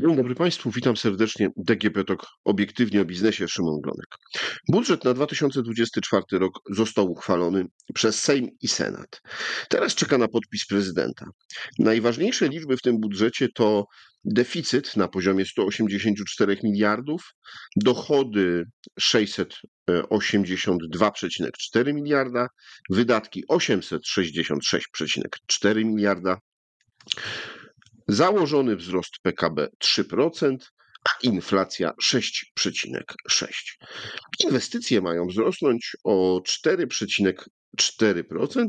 Dzień dobry Państwu, witam serdecznie. DGP TOK, obiektywnie o biznesie, Szymon Glonek. Budżet na 2024 rok został uchwalony przez Sejm i Senat. Teraz czeka na podpis prezydenta. Najważniejsze liczby w tym budżecie to deficyt na poziomie 184 miliardów, dochody 682,4 miliarda, wydatki 866,4 miliarda. Założony wzrost PKB 3%, a inflacja 6,6%. Inwestycje mają wzrosnąć o 4,4%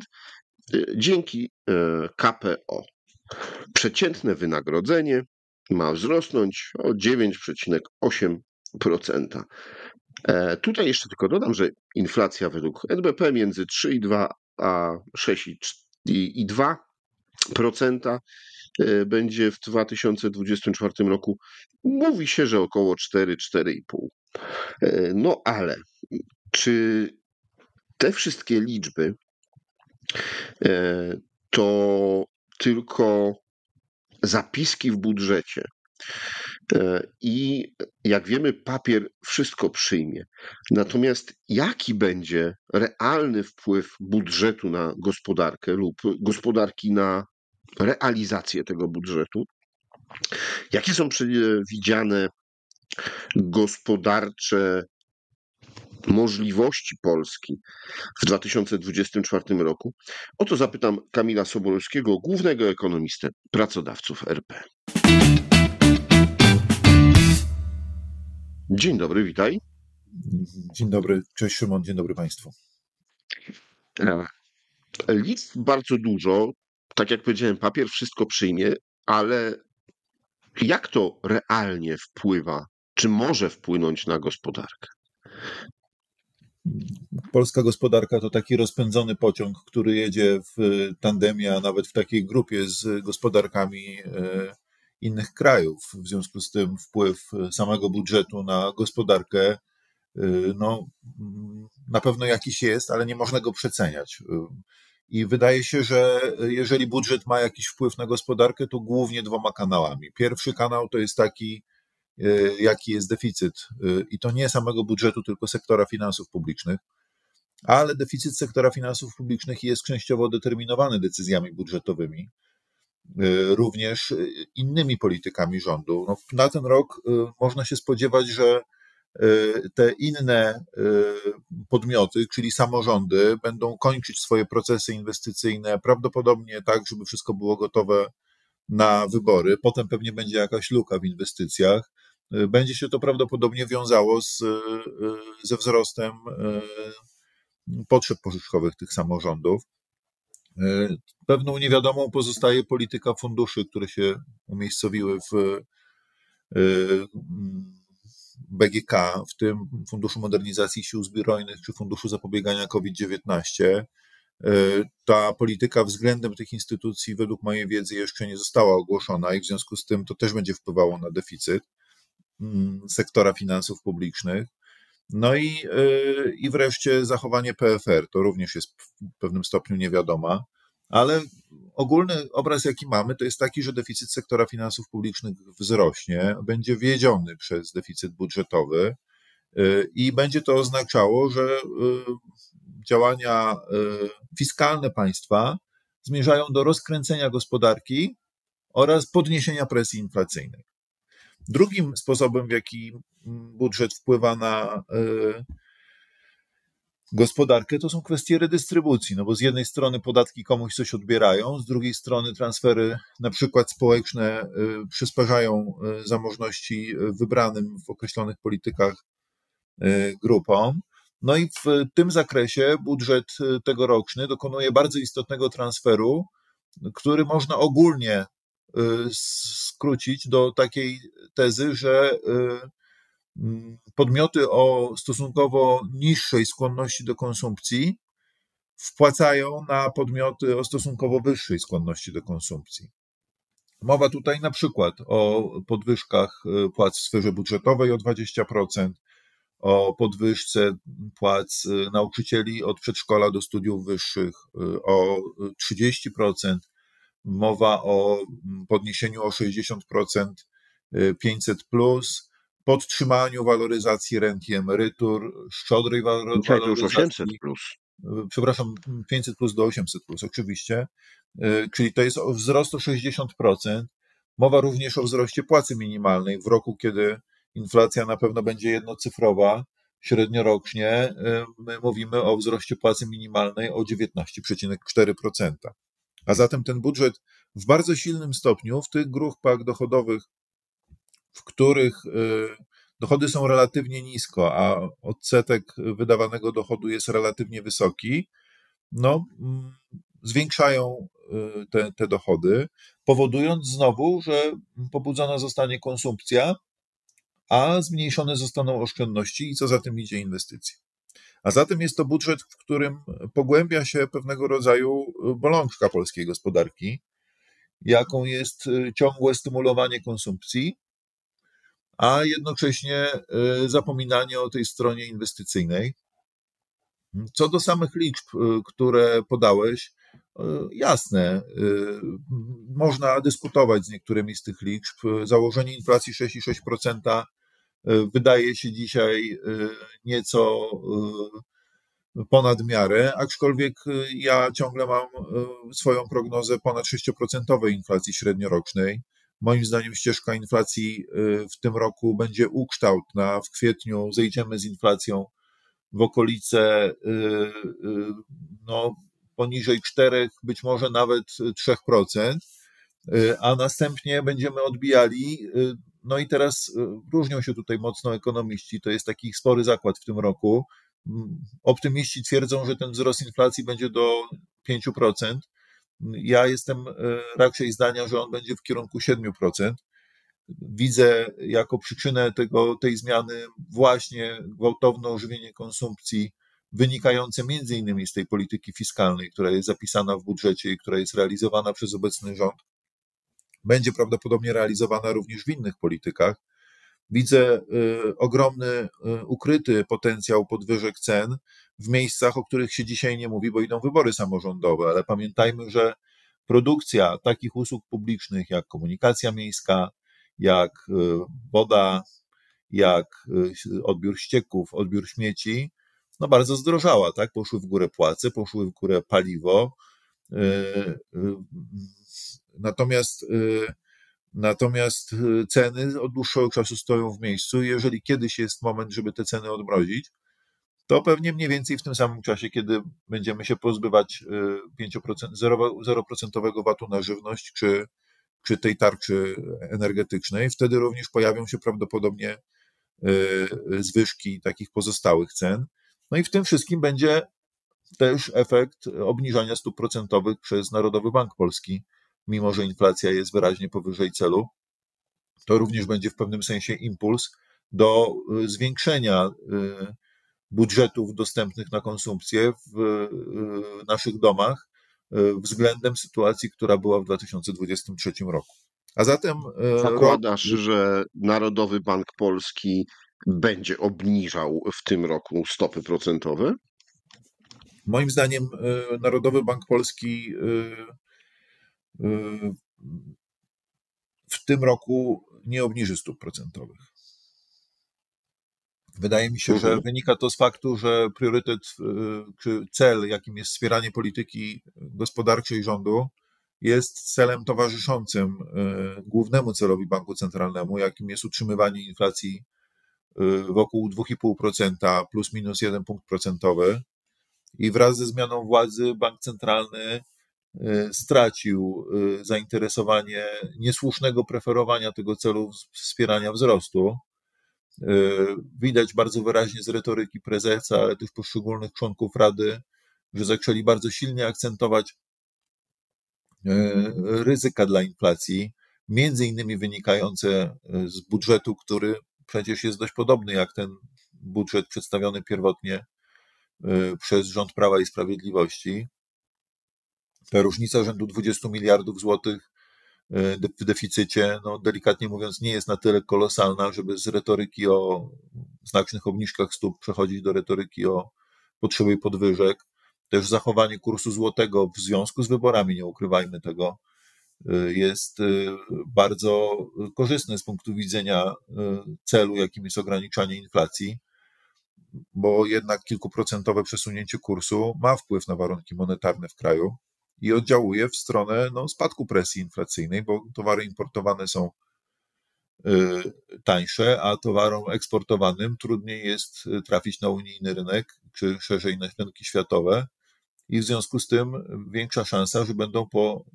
y, dzięki y, KPO. Przeciętne wynagrodzenie ma wzrosnąć o 9,8%. E, tutaj jeszcze tylko dodam, że inflacja według NBP między 3,2 a 6,2% E, będzie w 2024 roku. Mówi się, że około 4-4,5. E, no ale czy te wszystkie liczby e, to tylko zapiski w budżecie? I jak wiemy, papier wszystko przyjmie. Natomiast jaki będzie realny wpływ budżetu na gospodarkę lub gospodarki na realizację tego budżetu. Jakie są przewidziane gospodarcze możliwości Polski w 2024 roku? O to zapytam Kamila Sobolewskiego, głównego ekonomistę pracodawców RP. Dzień dobry, witaj. Dzień dobry, cześć Szymon, dzień dobry Państwu. Liczb bardzo dużo, tak jak powiedziałem, papier wszystko przyjmie, ale jak to realnie wpływa, czy może wpłynąć na gospodarkę? Polska gospodarka to taki rozpędzony pociąg, który jedzie w tandemie, a nawet w takiej grupie z gospodarkami e, innych krajów. W związku z tym wpływ samego budżetu na gospodarkę e, no, na pewno jakiś jest, ale nie można go przeceniać. I wydaje się, że jeżeli budżet ma jakiś wpływ na gospodarkę, to głównie dwoma kanałami. Pierwszy kanał to jest taki, e, jaki jest deficyt, e, i to nie samego budżetu, tylko sektora finansów publicznych. Ale deficyt sektora finansów publicznych jest częściowo determinowany decyzjami budżetowymi, e, również innymi politykami rządu. No, na ten rok można się spodziewać, że te inne y, podmioty, czyli samorządy, będą kończyć swoje procesy inwestycyjne prawdopodobnie tak, żeby wszystko było gotowe na wybory. Potem pewnie będzie jakaś luka w inwestycjach. Y, będzie się to prawdopodobnie wiązało z, ze wzrostem potrzeb pożyczkowych tych samorządów. Pewną niewiadomą pozostaje polityka funduszy, które się umiejscowiły w BGK, w tym Funduszu Modernizacji Sił Zbrojnych czy Funduszu Zapobiegania COVID-19. E, ta polityka względem tych instytucji, według mojej wiedzy, jeszcze nie została ogłoszona i w związku z tym to też będzie wpływało na deficyt mm, sektora finansów publicznych. No i, e, i wreszcie zachowanie PFR, to również jest w pewnym stopniu niewiadoma, ale ogólny obraz, jaki mamy, to jest taki, że deficyt sektora finansów publicznych wzrośnie, będzie wiedziony przez deficyt budżetowy y, i będzie to oznaczało, że y, działania y, fiskalne państwa zmierzają do rozkręcenia gospodarki oraz podniesienia presji inflacyjnej. Drugim sposobem, w jaki budżet wpływa na gospodarkę, to są kwestie redystrybucji, no bo z jednej strony podatki komuś coś odbierają, z drugiej strony transfery na przykład społeczne y, przysparzają y, zamożności wybranym w określonych politykach y, grupom. No i w tym zakresie budżet tegoroczny dokonuje bardzo istotnego transferu, który można ogólnie skrócić do takiej tezy, że podmioty o stosunkowo niższej skłonności do konsumpcji wpłacają na podmioty o stosunkowo wyższej skłonności do konsumpcji. Mowa tutaj na przykład o podwyżkach y, płac w sferze budżetowej o 20%, o podwyżce płac y, nauczycieli od przedszkola do studiów wyższych y, o 30%, mowa o podniesieniu o 60% 500, podtrzymaniu waloryzacji rent i emerytur, szczodrej waloryzacji. Dzisiaj to już 800 plus. Przepraszam, 500 plus do 800 plus, oczywiście. Czyli to jest wzrost o 60%. Mowa również o wzroście płacy minimalnej w roku, kiedy inflacja na pewno będzie jednocyfrowa, średniorocznie my mówimy o wzroście płacy minimalnej o 19,4%. A zatem ten budżet w bardzo silnym stopniu w tych grupach dochodowych, w których y, dochody są relatywnie nisko, a odsetek wydawanego dochodu jest relatywnie wysoki, no, mm, zwiększają y, te, te dochody, powodując znowu, że pobudzona zostanie konsumpcja, a zmniejszone zostaną oszczędności i co za tym idzie inwestycje. A zatem jest to budżet, w którym pogłębia się pewnego rodzaju bolączka polskiej gospodarki, jaką jest y, ciągłe stymulowanie konsumpcji, a jednocześnie y, zapominanie o tej stronie inwestycyjnej. Co do samych liczb, y, które podałeś, jasne, można dyskutować z niektórymi z tych liczb. Założenie inflacji 6,6% wydaje się dzisiaj nieco ponad miarę, aczkolwiek ja ciągle mam swoją prognozę ponad 6% inflacji średniorocznej. Moim zdaniem ścieżka inflacji w tym roku będzie ukształtna. W kwietniu zejdziemy z inflacją w okolice no, poniżej 4, być może nawet 3%, a następnie będziemy odbijali no i teraz y, różnią się tutaj mocno ekonomiści. To jest taki spory zakład w tym roku. Mm, optymiści twierdzą, że ten wzrost inflacji będzie do 5%. Ja jestem y, raczej zdania, że on będzie w kierunku 7%. Widzę jako przyczynę tego, tej zmiany właśnie gwałtowne ożywienie konsumpcji, wynikające między innymi z tej polityki fiskalnej, która jest zapisana w budżecie i która jest realizowana przez obecny rząd będzie prawdopodobnie realizowana również w innych politykach. Widzę y, ogromny, y, ukryty potencjał podwyżek cen w miejscach, o których się dzisiaj nie mówi, bo idą wybory samorządowe, ale pamiętajmy, że produkcja takich usług publicznych jak komunikacja miejska, jak y, woda, jak odbiór ścieków, odbiór śmieci, no bardzo zdrożała, tak? Poszły w górę płace, poszły w górę paliwo, Natomiast, y, natomiast y, ceny od dłuższego czasu stoją w miejscu. Jeżeli kiedyś jest moment, żeby te ceny odmrozić, to pewnie mniej więcej w tym samym czasie, kiedy będziemy się pozbywać 5%, y, 0% VAT-u na żywność, czy, czy tej tarczy energetycznej, wtedy również pojawią się prawdopodobnie zwyżki takich pozostałych cen. No i w tym wszystkim będzie też efekt obniżania stóp procentowych przez Narodowy Bank Polski, mimo że inflacja jest wyraźnie powyżej celu, to również będzie w pewnym sensie impuls do y, zwiększenia y, budżetów dostępnych na konsumpcję w naszych domach względem sytuacji, która była w 2023 roku. A zatem. Zakładasz, rok... że Narodowy Bank Polski będzie obniżał w tym roku stopy procentowe? Moim zdaniem Narodowy Bank Polski w tym roku nie obniży stóp procentowych. Wydaje mi się, że mhm. wynika to z faktu, że priorytet y, czy cel, jakim jest wspieranie polityki gospodarczej rządu, jest celem towarzyszącym y, głównemu celowi banku centralnemu, jakim jest utrzymywanie inflacji y, wokół 2,5% plus minus 1 punkt procentowy. I wraz ze zmianą władzy bank centralny stracił zainteresowanie niesłusznego preferowania tego celu wspierania wzrostu. Y, widać bardzo wyraźnie z retoryki prezesa, ale też poszczególnych członków Rady, że zaczęli bardzo silnie akcentować ryzyka dla inflacji, między innymi wynikające z budżetu, który przecież jest dość podobny jak ten budżet przedstawiony pierwotnie przez rząd Prawa i Sprawiedliwości. Ta różnica rzędu 20 miliardów złotych w deficycie, no delikatnie mówiąc, nie jest na tyle kolosalna, żeby z retoryki o znacznych obniżkach stóp przechodzić do retoryki o potrzebie podwyżek. Też zachowanie kursu złotego w związku z wyborami, nie ukrywajmy tego, jest bardzo korzystne z punktu widzenia celu, jakim jest ograniczanie inflacji, bo jednak kilkuprocentowe przesunięcie kursu ma wpływ na warunki monetarne w kraju i oddziałuje w stronę no, spadku presji inflacyjnej, bo towary importowane są y, tańsze, a towarom eksportowanym trudniej jest y, trafić na unijny rynek, czy szerzej na rynki światowe. I w związku z tym większa szansa, że będą po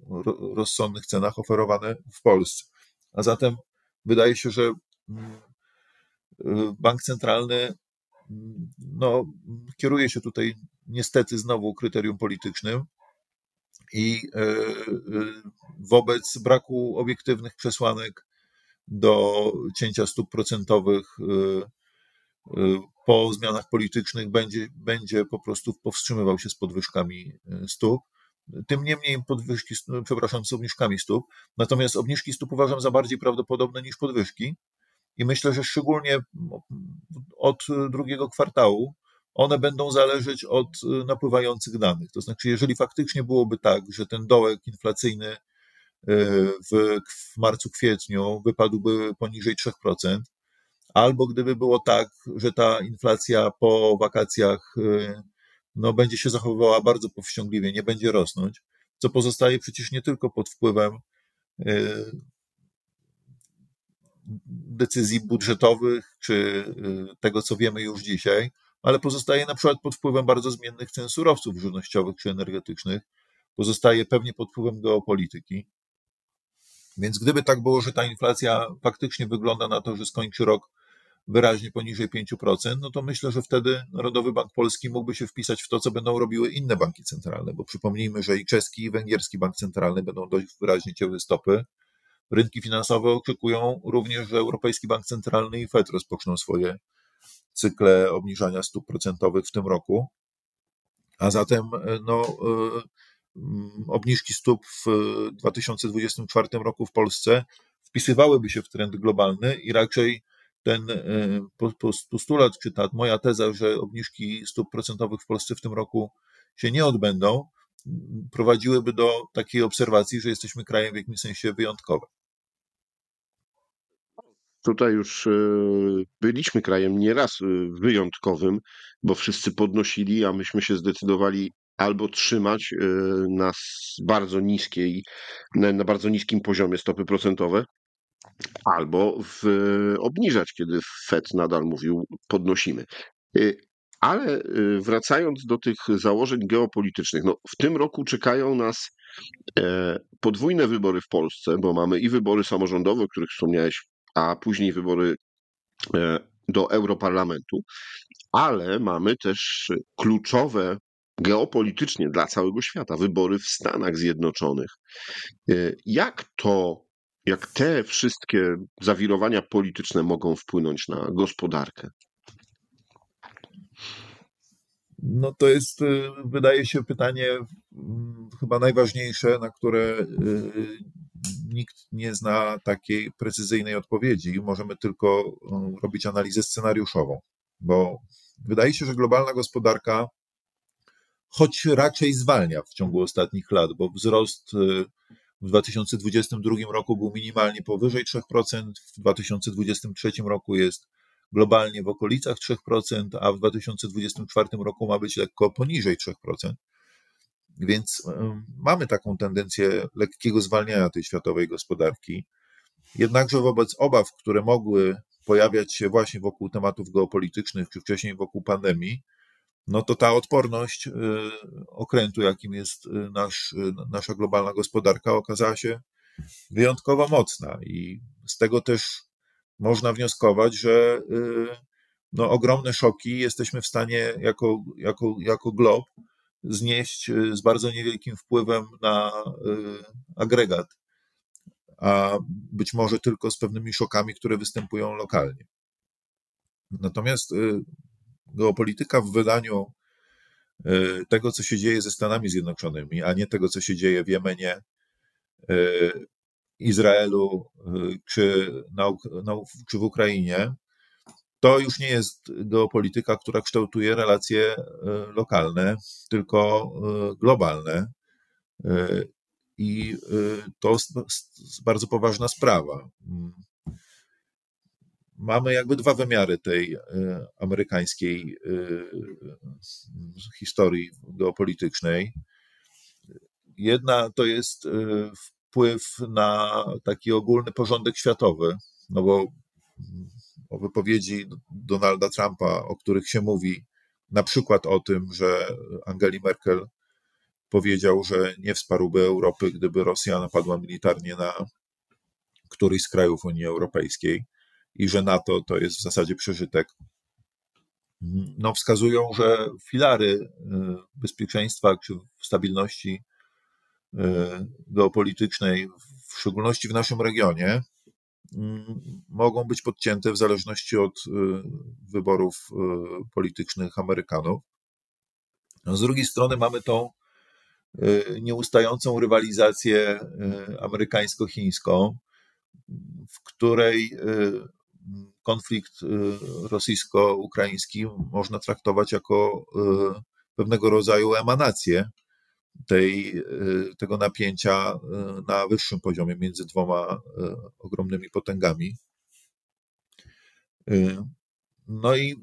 rozsądnych cenach oferowane w Polsce. A zatem wydaje się, że mm, y, bank centralny mm, no, kieruje się tutaj niestety znowu kryterium politycznym, i e, e, wobec braku obiektywnych przesłanek do cięcia stóp procentowych e, po zmianach politycznych będzie, będzie po prostu powstrzymywał się z podwyżkami stóp. Tym niemniej podwyżki, przepraszam, z obniżkami stóp. Natomiast obniżki stóp uważam za bardziej prawdopodobne niż podwyżki. I myślę, że szczególnie od drugiego kwartału one będą zależeć od y, napływających danych. To znaczy, jeżeli faktycznie byłoby tak, że ten dołek inflacyjny y, w, w marcu, kwietniu wypadłby poniżej 3%, albo gdyby było tak, że ta inflacja po wakacjach y, no, będzie się zachowywała bardzo powściągliwie, nie będzie rosnąć, co pozostaje przecież nie tylko pod wpływem decyzji budżetowych, czy tego, co wiemy już dzisiaj, ale pozostaje na przykład pod wpływem bardzo zmiennych cen surowców żywnościowych czy energetycznych, pozostaje pewnie pod wpływem geopolityki. Więc gdyby tak było, że ta inflacja faktycznie wygląda na to, że skończy rok wyraźnie poniżej 5%, no to myślę, że wtedy Narodowy Bank Polski mógłby się wpisać w to, co będą robiły inne banki centralne, bo przypomnijmy, że i czeski, i węgierski bank centralny będą dość wyraźnie cięły stopy. Rynki finansowe oczekują również, że Europejski Bank Centralny i FED rozpoczną swoje cykle obniżania stóp procentowych w tym roku. A zatem e, no, e, mm, obniżki stóp w 2024 roku w Polsce wpisywałyby się w trend globalny i raczej ten e, postulat, czy ta moja teza, że obniżki stóp procentowych w Polsce w tym roku się nie odbędą, prowadziłyby do takiej obserwacji, że jesteśmy krajem w jakimś sensie wyjątkowym. Tutaj już e, byliśmy krajem nieraz e, wyjątkowym, bo wszyscy podnosili, a myśmy się zdecydowali albo trzymać e, na bardzo niskiej, na bardzo niskim poziomie stopy procentowe, albo w, obniżać, kiedy Fed nadal mówił podnosimy. Ale wracając do tych założeń geopolitycznych, no w tym roku czekają nas podwójne wybory w Polsce, bo mamy i wybory samorządowe, o których wspomniałeś a później wybory e, do Europarlamentu, ale mamy też kluczowe geopolitycznie dla całego świata wybory w Stanach Zjednoczonych. E, jak to, jak te wszystkie zawirowania polityczne mogą wpłynąć na gospodarkę? No to jest, y, wydaje się, pytanie mm, chyba najważniejsze, na które y, nikt nie zna takiej precyzyjnej odpowiedzi. Możemy tylko y, robić analizę scenariuszową, bo wydaje się, że globalna gospodarka, choć raczej zwalnia w ciągu ostatnich lat, bo wzrost w 2022 roku był minimalnie powyżej 3%, w 2023 roku jest globalnie w okolicach 3%, a w 2024 roku ma być lekko poniżej 3%. Więc mamy taką tendencję lekkiego zwalniania tej światowej gospodarki. Jednakże wobec obaw, które mogły pojawiać się właśnie wokół tematów geopolitycznych, czy wcześniej wokół pandemii, no to ta odporność y, okrętu, jakim jest y, nasz, y, nasza globalna gospodarka, okazała się wyjątkowo mocna. I z tego też można wnioskować, że y, no, ogromne szoki jesteśmy w stanie jako, jako, jako glob znieść y, z bardzo niewielkim wpływem na y, agregat, a być może tylko z pewnymi szokami, które występują lokalnie. Natomiast geopolityka w wydaniu tego, co się dzieje ze Stanami Zjednoczonymi, a nie tego, co się dzieje w Jemenie, Izraelu y, czy, na, na, czy w Ukrainie, to już nie jest geopolityka, która kształtuje relacje y, lokalne, tylko y, globalne. I to bardzo poważna sprawa. Mamy jakby dwa wymiary tej amerykańskiej historii geopolitycznej. Jedna to jest wpływ na taki ogólny porządek światowy, no bo o wypowiedzi Donalda Trumpa, o których się mówi, na przykład o tym, że Angeli Merkel powiedział, że nie wsparłby Europy, gdyby Rosja napadła militarnie na któryś z krajów Unii Europejskiej i że NATO to jest w zasadzie przeżytek. No, wskazują, że filary y, bezpieczeństwa czy stabilności geopolitycznej, w szczególności w naszym regionie, Mm, mogą być podcięte w zależności od y, wyborów y, politycznych Amerykanów. No, z drugiej strony mamy tą y, nieustającą rywalizację amerykańsko-chińską, w której konflikt rosyjsko-ukraiński można traktować jako pewnego rodzaju emanację tej, y, tego napięcia y, na wyższym poziomie między dwoma y, ogromnymi potęgami. No i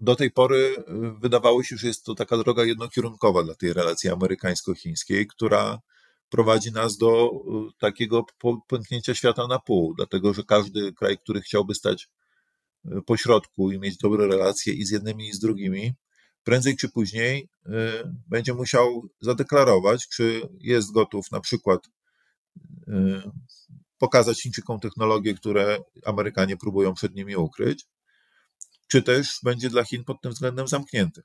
do tej pory wydawało się, że jest to taka droga jednokierunkowa dla tej relacji amerykańsko-chińskiej, która prowadzi nas do takiego pęknięcia świata na pół, dlatego że każdy kraj, który chciałby stać po środku i mieć dobre relacje i z jednymi, i z drugimi, prędzej czy później y, będzie musiał zadeklarować, czy jest gotów na przykład y, pokazać Chińczykom technologie, które Amerykanie próbują przed nimi ukryć, czy też będzie dla Chin pod tym względem zamknięty.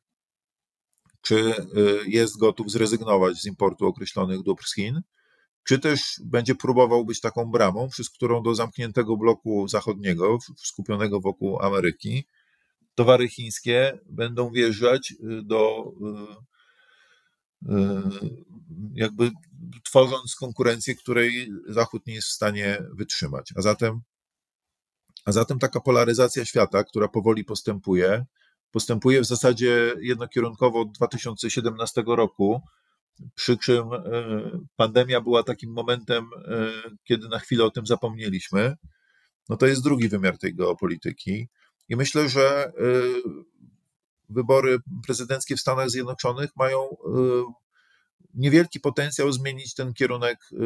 Czy y, jest gotów zrezygnować z importu określonych dóbr z Chin, czy też będzie próbował być taką bramą, przez którą do zamkniętego bloku zachodniego, skupionego wokół Ameryki, towary chińskie będą wjeżdżać y, do y, y, jakby tworząc konkurencję, której Zachód nie jest w stanie wytrzymać. A zatem, a zatem taka polaryzacja świata, która powoli postępuje, postępuje w zasadzie jednokierunkowo od 2017 roku, przy czym pandemia była takim momentem, kiedy na chwilę o tym zapomnieliśmy. No to jest drugi wymiar tej geopolityki. I myślę, że y, wybory prezydenckie w Stanach Zjednoczonych mają y, niewielki potencjał zmienić ten kierunek y,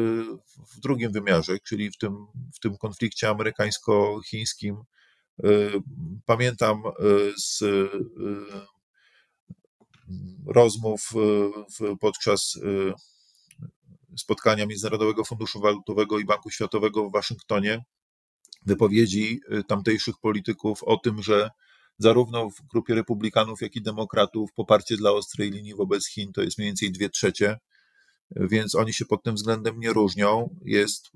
w drugim wymiarze, czyli w tym, w tym konflikcie amerykańsko-chińskim. Pamiętam z rozmów podczas spotkania Międzynarodowego Funduszu Walutowego i Banku Światowego w Waszyngtonie, wypowiedzi y, tamtejszych polityków o tym, że zarówno w grupie republikanów, jak i demokratów poparcie dla ostrej linii wobec Chin to jest mniej więcej dwie trzecie, więc oni się pod tym względem nie różnią. Jest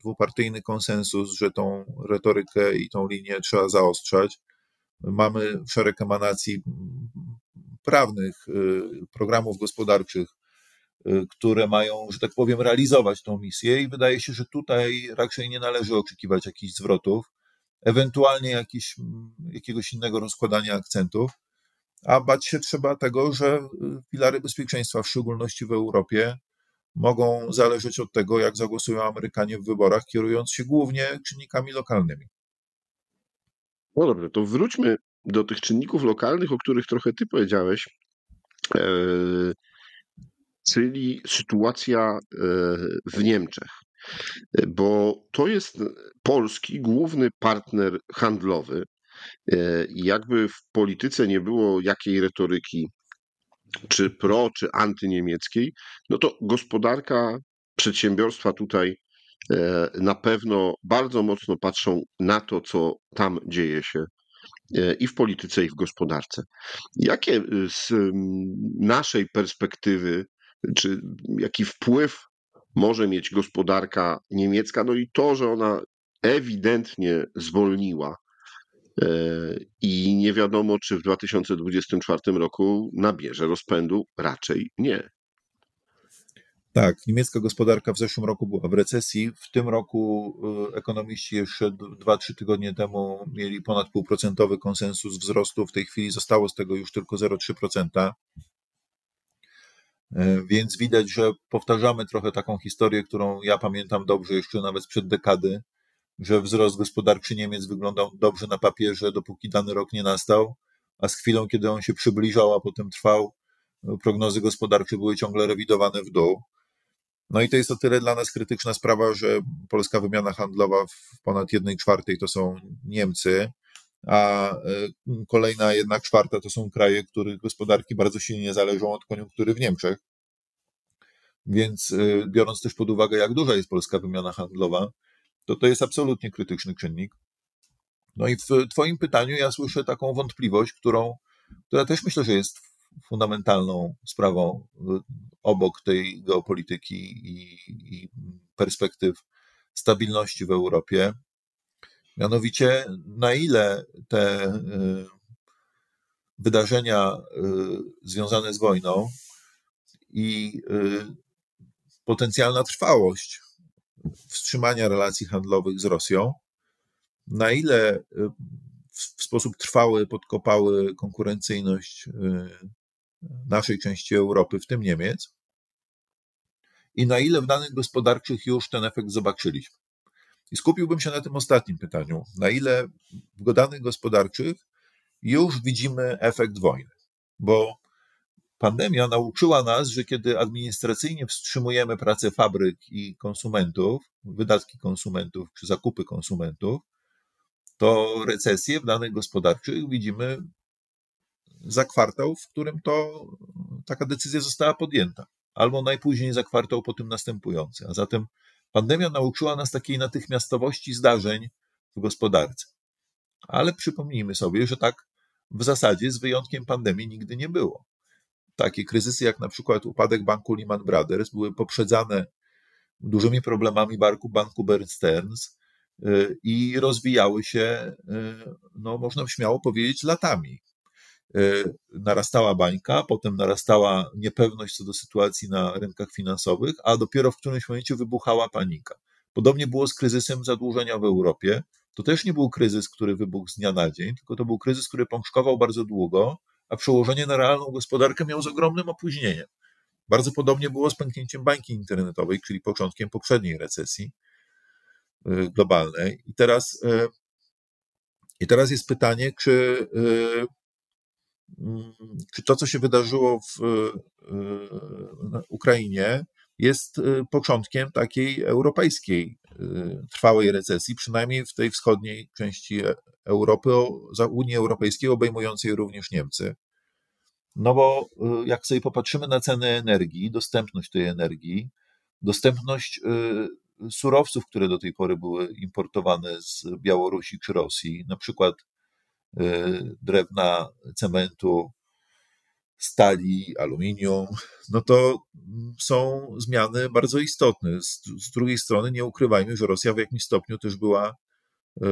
dwupartyjny konsensus, że tą retorykę i tą linię trzeba zaostrzać. Mamy szereg emanacji prawnych, y, programów gospodarczych, które mają, że tak powiem, realizować tą misję i wydaje się, że tutaj raczej nie należy oczekiwać jakichś zwrotów, ewentualnie jakiś, jakiegoś innego rozkładania akcentów, a bać się trzeba tego, że y, filary bezpieczeństwa, w szczególności w Europie, mogą zależeć od tego, jak zagłosują Amerykanie w wyborach, kierując się głównie czynnikami lokalnymi. No dobrze, to wróćmy do tych czynników lokalnych, o których trochę ty powiedziałeś. E, czyli sytuacja e, w Niemczech. Bo to jest polski główny partner handlowy. E, jakby w polityce nie było jakiej retoryki, czy pro, czy antyniemieckiej, no to gospodarka, przedsiębiorstwa tutaj e, na pewno bardzo mocno patrzą na to, co tam dzieje się i w polityce, i w gospodarce. Jakie z naszej perspektywy czy jaki wpływ może mieć gospodarka niemiecka, no i to, że ona ewidentnie zwolniła e, i nie wiadomo, czy w 2024 roku nabierze rozpędu, raczej nie. Tak, niemiecka gospodarka w zeszłym roku była w recesji. W tym roku e, ekonomiści jeszcze 2-3 tygodnie temu mieli ponad półprocentowy konsensus wzrostu. W tej chwili zostało z tego już tylko 0,3%. E, więc widać, że powtarzamy trochę taką historię, którą ja pamiętam dobrze jeszcze nawet sprzed dekady, że wzrost gospodarczy Niemiec wyglądał dobrze na papierze, dopóki dany rok nie nastał, a z chwilą, kiedy on się przybliżał, a potem trwał, prognozy gospodarcze były ciągle rewidowane w dół. No i to jest o tyle dla nas krytyczna sprawa, że polska wymiana handlowa w ponad jednej czwartej to są Niemcy, a e, kolejna jedna czwarta to są kraje, których gospodarki bardzo silnie zależą od koniunktury w Niemczech. Więc e, biorąc też pod uwagę, jak duża jest polska wymiana handlowa, to to jest absolutnie krytyczny czynnik. No i w Twoim pytaniu ja słyszę taką wątpliwość, którą, która też myślę, że jest fundamentalną sprawą obok tej geopolityki i, i perspektyw stabilności w Europie. Mianowicie, na ile te y, wydarzenia y, związane z wojną i y, potencjalna trwałość wstrzymania relacji handlowych z Rosją, na ile w sposób trwały podkopały konkurencyjność naszej części Europy, w tym Niemiec, i na ile w danych gospodarczych już ten efekt zobaczyliśmy. I skupiłbym się na tym ostatnim pytaniu. Na ile w danych gospodarczych już widzimy efekt wojny? Bo pandemia nauczyła nas, że kiedy administracyjnie wstrzymujemy pracę fabryk i konsumentów, wydatki konsumentów czy zakupy konsumentów, to recesję w danych gospodarczych widzimy za kwartał, w którym to taka decyzja została podjęta, albo najpóźniej za kwartał po tym następujący. A zatem pandemia nauczyła nas takiej natychmiastowości zdarzeń w gospodarce. Ale przypomnijmy sobie, że tak w zasadzie z wyjątkiem pandemii nigdy nie było. Takie kryzysy jak na przykład upadek banku Lehman Brothers były poprzedzane dużymi problemami banku, banku Bear Stearns y, i rozwijały się, y, no można śmiało powiedzieć, latami. Y, narastała bańka, potem narastała niepewność co do sytuacji na rynkach finansowych, a dopiero w którymś momencie wybuchała panika. Podobnie było z kryzysem zadłużenia w Europie. To też nie był kryzys, który wybuchł z dnia na dzień, tylko to był kryzys, który pączkował bardzo długo, a przełożenie na realną gospodarkę miał z ogromnym opóźnieniem. Bardzo podobnie było z pęknięciem bańki internetowej, czyli początkiem poprzedniej recesji y, globalnej. I teraz, y, i teraz jest pytanie, czy czy to, co się wydarzyło w e, Ukrainie, jest e, początkiem takiej europejskiej e, trwałej recesji, przynajmniej w tej wschodniej części Europy, za Unii Europejskiej, obejmującej również Niemcy. No bo jak sobie popatrzymy na ceny energii, dostępność tej energii, dostępność surowców, które do tej pory były importowane z Białorusi czy Rosji, na przykład drewna, cementu, stali, aluminium, no to są zmiany bardzo istotne. Z, z, drugiej strony nie ukrywajmy, że Rosja w jakimś stopniu też była y,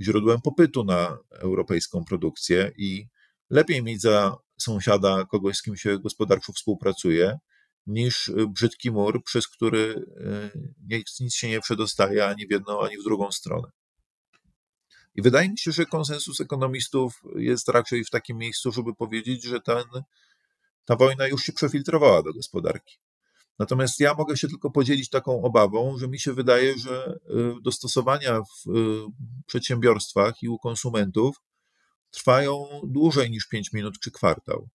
źródłem popytu na europejską produkcję i lepiej mieć za sąsiada kogoś, z kim się gospodarczo współpracuje, niż brzydki mur, przez który y, nic, nic się nie przedostaje ani w jedną, ani w drugą stronę. I wydaje mi się, że konsensus ekonomistów jest raczej w takim miejscu, żeby powiedzieć, że ten, ta wojna już się przefiltrowała do gospodarki. Natomiast ja mogę się tylko podzielić taką obawą, że mi się wydaje, że y, dostosowania w y, przedsiębiorstwach i u konsumentów trwają dłużej niż 5 minut czy kwartał.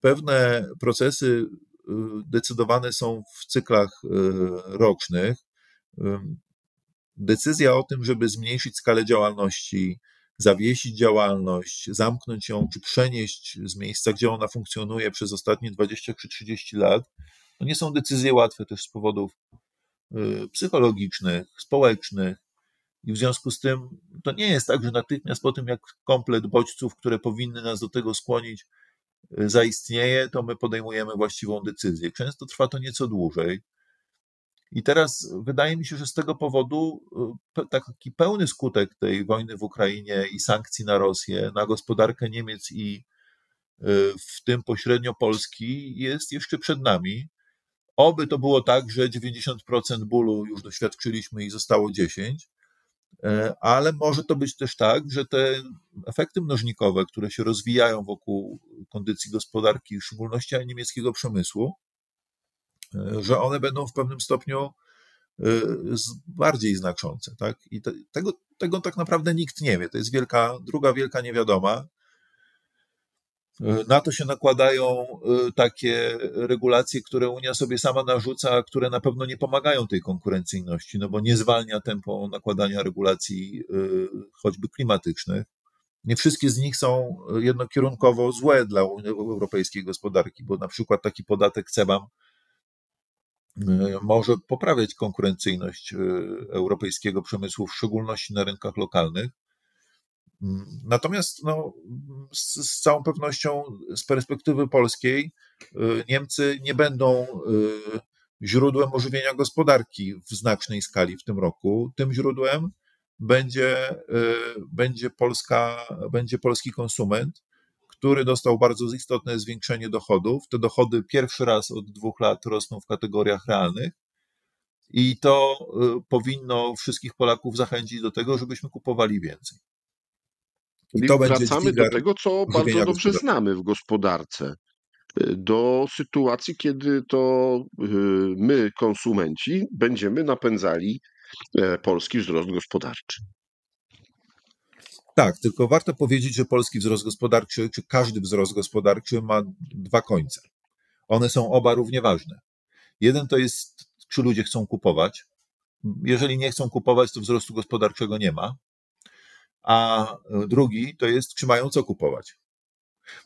Pewne procesy y, decydowane są w cyklach rocznych decyzja o tym, żeby zmniejszyć skalę działalności, zawiesić działalność, zamknąć ją, czy przenieść z miejsca, gdzie ona funkcjonuje przez ostatnie 20 czy 30 lat, to nie są decyzje łatwe też z powodów y, psychologicznych, społecznych. I w związku z tym to nie jest tak, że natychmiast po tym, jak komplet bodźców, które powinny nas do tego skłonić, y, zaistnieje, to my podejmujemy właściwą decyzję. Często trwa to nieco dłużej. I teraz wydaje mi się, że z tego powodu y, taki pełny skutek tej wojny w Ukrainie i sankcji na Rosję, na gospodarkę Niemiec i y, w tym pośrednio Polski jest jeszcze przed nami. Oby to było tak, że 90% bólu już doświadczyliśmy i zostało 10, e, ale może to być też tak, że te efekty mnożnikowe, które się rozwijają wokół kondycji gospodarki, w szczególności niemieckiego przemysłu, że one będą w pewnym stopniu bardziej znaczące. Tak? I te, tego, tego tak naprawdę nikt nie wie. To jest wielka, druga wielka niewiadoma. Na to się nakładają takie regulacje, które Unia sobie sama narzuca, które na pewno nie pomagają tej konkurencyjności, no bo nie zwalnia tempo nakładania regulacji choćby klimatycznych. Nie wszystkie z nich są jednokierunkowo złe dla europejskiej gospodarki, bo na przykład taki podatek CEBAM może poprawiać konkurencyjność europejskiego przemysłu, w szczególności na rynkach lokalnych. Natomiast no, z, z, całą pewnością z perspektywy polskiej Niemcy nie będą źródłem ożywienia gospodarki w znacznej skali w tym roku. Tym źródłem będzie, będzie, Polska, będzie polski konsument, który dostał bardzo istotne zwiększenie dochodów. Te dochody pierwszy raz od dwóch lat rosną w kategoriach realnych. I to powinno wszystkich Polaków zachęcić do tego, żebyśmy kupowali więcej. I to wracamy do tego, co bardzo dobrze znamy w gospodarce. Do sytuacji, kiedy to my, konsumenci, będziemy napędzali e, polski wzrost gospodarczy. Tak, tylko warto powiedzieć, że polski wzrost gospodarczy, czy każdy wzrost gospodarczy ma dwa końce. One są oba równie ważne. Jeden to jest, czy ludzie chcą kupować. Jeżeli nie chcą kupować, to wzrostu gospodarczego nie ma a drugi to jest, czy mają co kupować.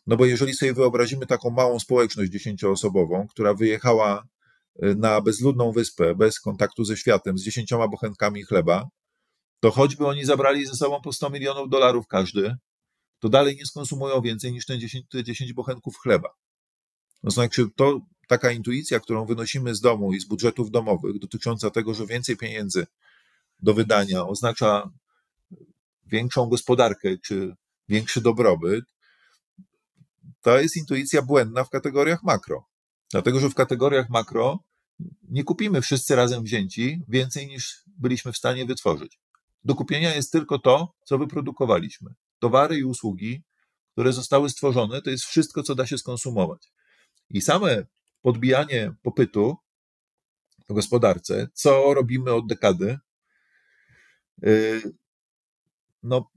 No bo jeżeli sobie wyobrazimy taką małą społeczność dziesięcioosobową, która wyjechała y, na bezludną wyspę, bez kontaktu ze światem, z dziesięcioma bochenkami chleba, to choćby oni zabrali ze sobą po 100 milionów dolarów każdy, to dalej nie skonsumują więcej niż te 10, te 10 bochenków chleba. No znaczy, to taka intuicja, którą wynosimy z domu i z budżetów domowych, dotycząca tego, że więcej pieniędzy do wydania oznacza większą gospodarkę czy większy dobrobyt, to jest intuicja błędna w kategoriach makro. Dlatego, że w kategoriach makro nie kupimy wszyscy razem wzięci więcej niż byliśmy w stanie wytworzyć. Do kupienia jest tylko to, co wyprodukowaliśmy. Towary i usługi, które zostały stworzone, to jest wszystko, co da się skonsumować. I same podbijanie popytu w gospodarce, co robimy od dekady, y, no,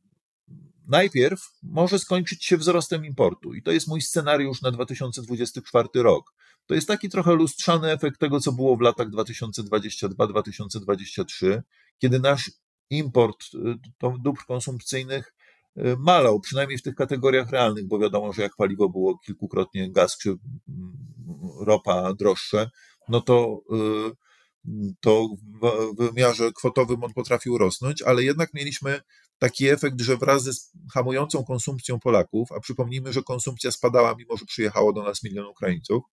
najpierw może skończyć się wzrostem importu. I to jest mój scenariusz na 2024 rok. To jest taki trochę lustrzany efekt tego, co było w latach 2022-2023, kiedy nasz import y, dóbr konsumpcyjnych y, malał, przynajmniej w tych kategoriach realnych, bo wiadomo, że jak paliwo było kilkukrotnie gaz czy mm, ropa droższe, no to y, to w wymiarze kwotowym on potrafił rosnąć, ale jednak mieliśmy taki efekt, że wraz ze hamującą konsumpcją Polaków, a przypomnijmy, że konsumpcja spadała, mimo że przyjechało do nas milion Ukraińców,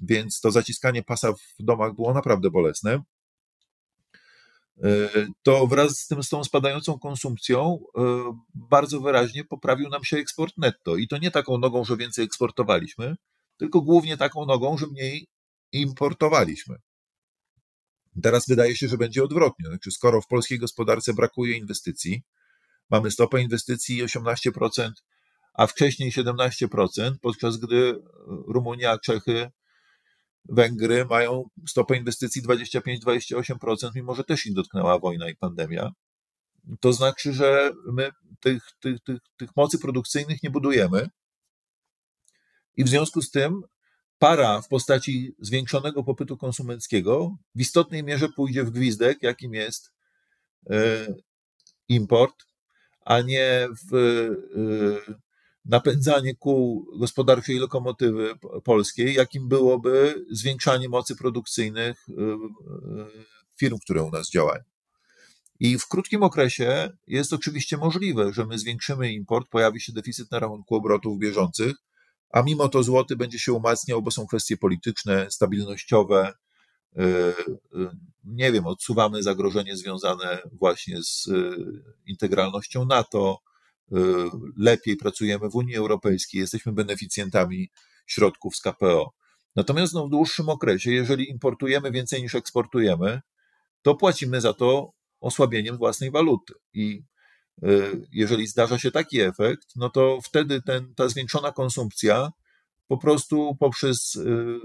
więc to zaciskanie pasa w domach było naprawdę bolesne. To wraz z, tym, z tą spadającą konsumpcją e, bardzo wyraźnie poprawił nam się eksport netto. I to nie taką nogą, że więcej eksportowaliśmy, tylko głównie taką nogą, że mniej importowaliśmy. Teraz wydaje się, że będzie odwrotnie. Znaczy, skoro w polskiej gospodarce brakuje inwestycji, mamy stopę inwestycji 18%, a wcześniej 17%, podczas gdy Rumunia, Czechy, Węgry mają stopę inwestycji 25-28%, mimo że też ich dotknęła wojna i pandemia. To znaczy, że my tych, tych, tych, tych mocy produkcyjnych nie budujemy. I w związku z tym para w postaci zwiększonego popytu konsumenckiego w istotnej mierze pójdzie w gwizdek, jakim jest e, import, a nie w e, napędzanie kół gospodarczej lokomotywy polskiej, jakim byłoby zwiększanie mocy produkcyjnych e, firm, które u nas działają. I w krótkim okresie jest oczywiście możliwe, że my zwiększymy import, pojawi się deficyt na rachunku obrotów bieżących, a mimo to złoty będzie się umacniał, bo są kwestie polityczne, stabilnościowe. Y, y, nie wiem, odsuwamy zagrożenie związane właśnie z y, integralnością NATO, lepiej pracujemy w Unii Europejskiej, jesteśmy beneficjentami środków z KPO. Natomiast no, w dłuższym okresie, jeżeli importujemy więcej niż eksportujemy, to płacimy za to osłabieniem własnej waluty. I Y, jeżeli zdarza się taki efekt, no to wtedy ten, ta zwiększona konsumpcja po prostu poprzez y,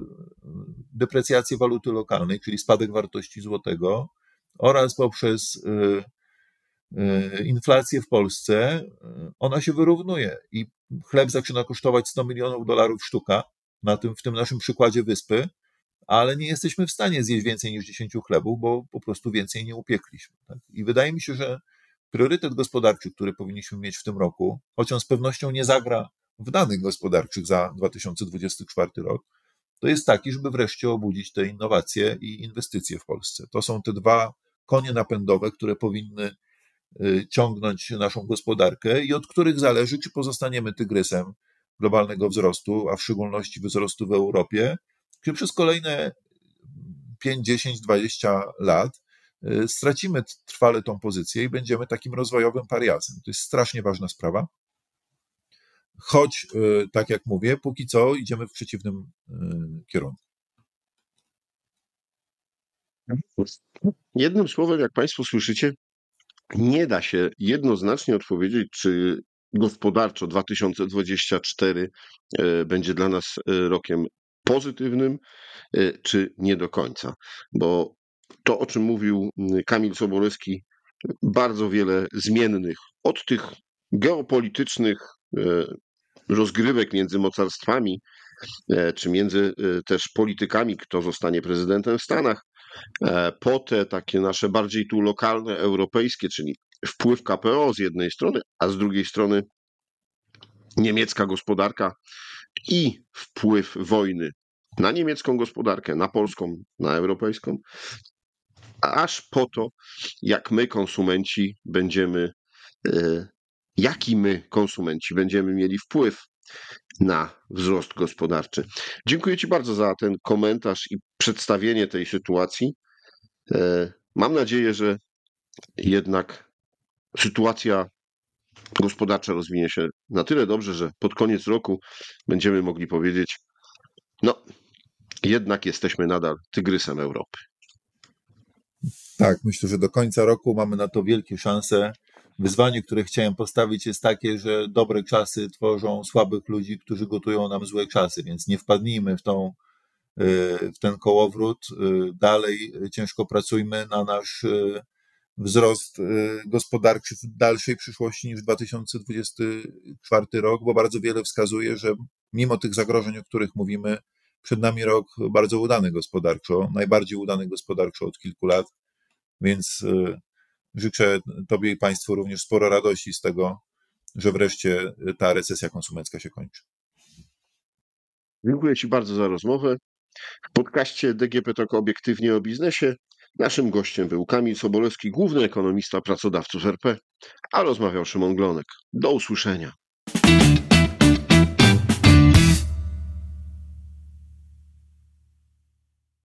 deprecjację waluty lokalnej, czyli spadek wartości złotego oraz poprzez y, y, inflację w Polsce, ona się wyrównuje i chleb zaczyna kosztować 100 milionów dolarów sztuka, na tym, w tym naszym przykładzie wyspy, ale nie jesteśmy w stanie zjeść więcej niż 10 chlebów, bo po prostu więcej nie upiekliśmy. Tak? I wydaje mi się, że priorytet gospodarczy, który powinniśmy mieć w tym roku, choć on z pewnością nie zagra w danych gospodarczych za 2024 rok, to jest taki, żeby wreszcie obudzić te innowacje i inwestycje w Polsce. To są te dwa konie napędowe, które powinny y, ciągnąć naszą gospodarkę i od których zależy, czy pozostaniemy tygrysem globalnego wzrostu, a w szczególności wzrostu w Europie, czy przez kolejne 5, 10, 20 lat y, stracimy trwale tą pozycję i będziemy takim rozwojowym pariasem. To jest strasznie ważna sprawa. Choć, y, tak jak mówię, póki co idziemy w przeciwnym y, kierunku. Jednym słowem, jak Państwo słyszycie, nie da się jednoznacznie odpowiedzieć, czy gospodarczo 2024 e, będzie dla nas e, rokiem pozytywnym, e, czy nie do końca. Bo to, o czym mówił Kamil Sobolewski, bardzo wiele zmiennych, od tych geopolitycznych rozgrywek między mocarstwami, czy między też politykami, kto zostanie prezydentem w Stanach, po te takie nasze bardziej tu lokalne, europejskie, czyli wpływ KPO z jednej strony, a z drugiej strony niemiecka gospodarka i wpływ wojny na niemiecką gospodarkę, na polską, na europejską, aż po to, jak my, konsumenci, będziemy, e, jaki my, konsumenci, będziemy mieli wpływ na wzrost gospodarczy. Dziękuję Ci bardzo za ten komentarz i przedstawienie tej sytuacji. E, mam nadzieję, że jednak sytuacja gospodarcza rozwinie się na tyle dobrze, że pod koniec roku będziemy mogli powiedzieć: No, jednak jesteśmy nadal tygrysem Europy. Tak, myślę, że do końca roku mamy na to wielkie szanse. Wyzwanie, które chciałem postawić, jest takie, że dobre czasy tworzą słabych ludzi, którzy gotują nam złe czasy, więc nie wpadnijmy w, tą, y, w ten kołowrót. Y, dalej ciężko pracujmy na nasz y, wzrost gospodarczy w dalszej przyszłości niż 2024 rok, bo bardzo wiele wskazuje, że mimo tych zagrożeń, o których mówimy, przed nami rok bardzo udany gospodarczo, najbardziej udany gospodarczo od kilku lat, więc życzę Tobie i Państwu również sporo radości z tego, że wreszcie ta recesja konsumencka się kończy. Dziękuję Ci bardzo za rozmowę. W podcaście DGP Talk obiektywnie o biznesie Naszym gościem był Kamil Sobolewski, główny ekonomista pracodawców RP, a rozmawiał Szymon Glonek. Do usłyszenia.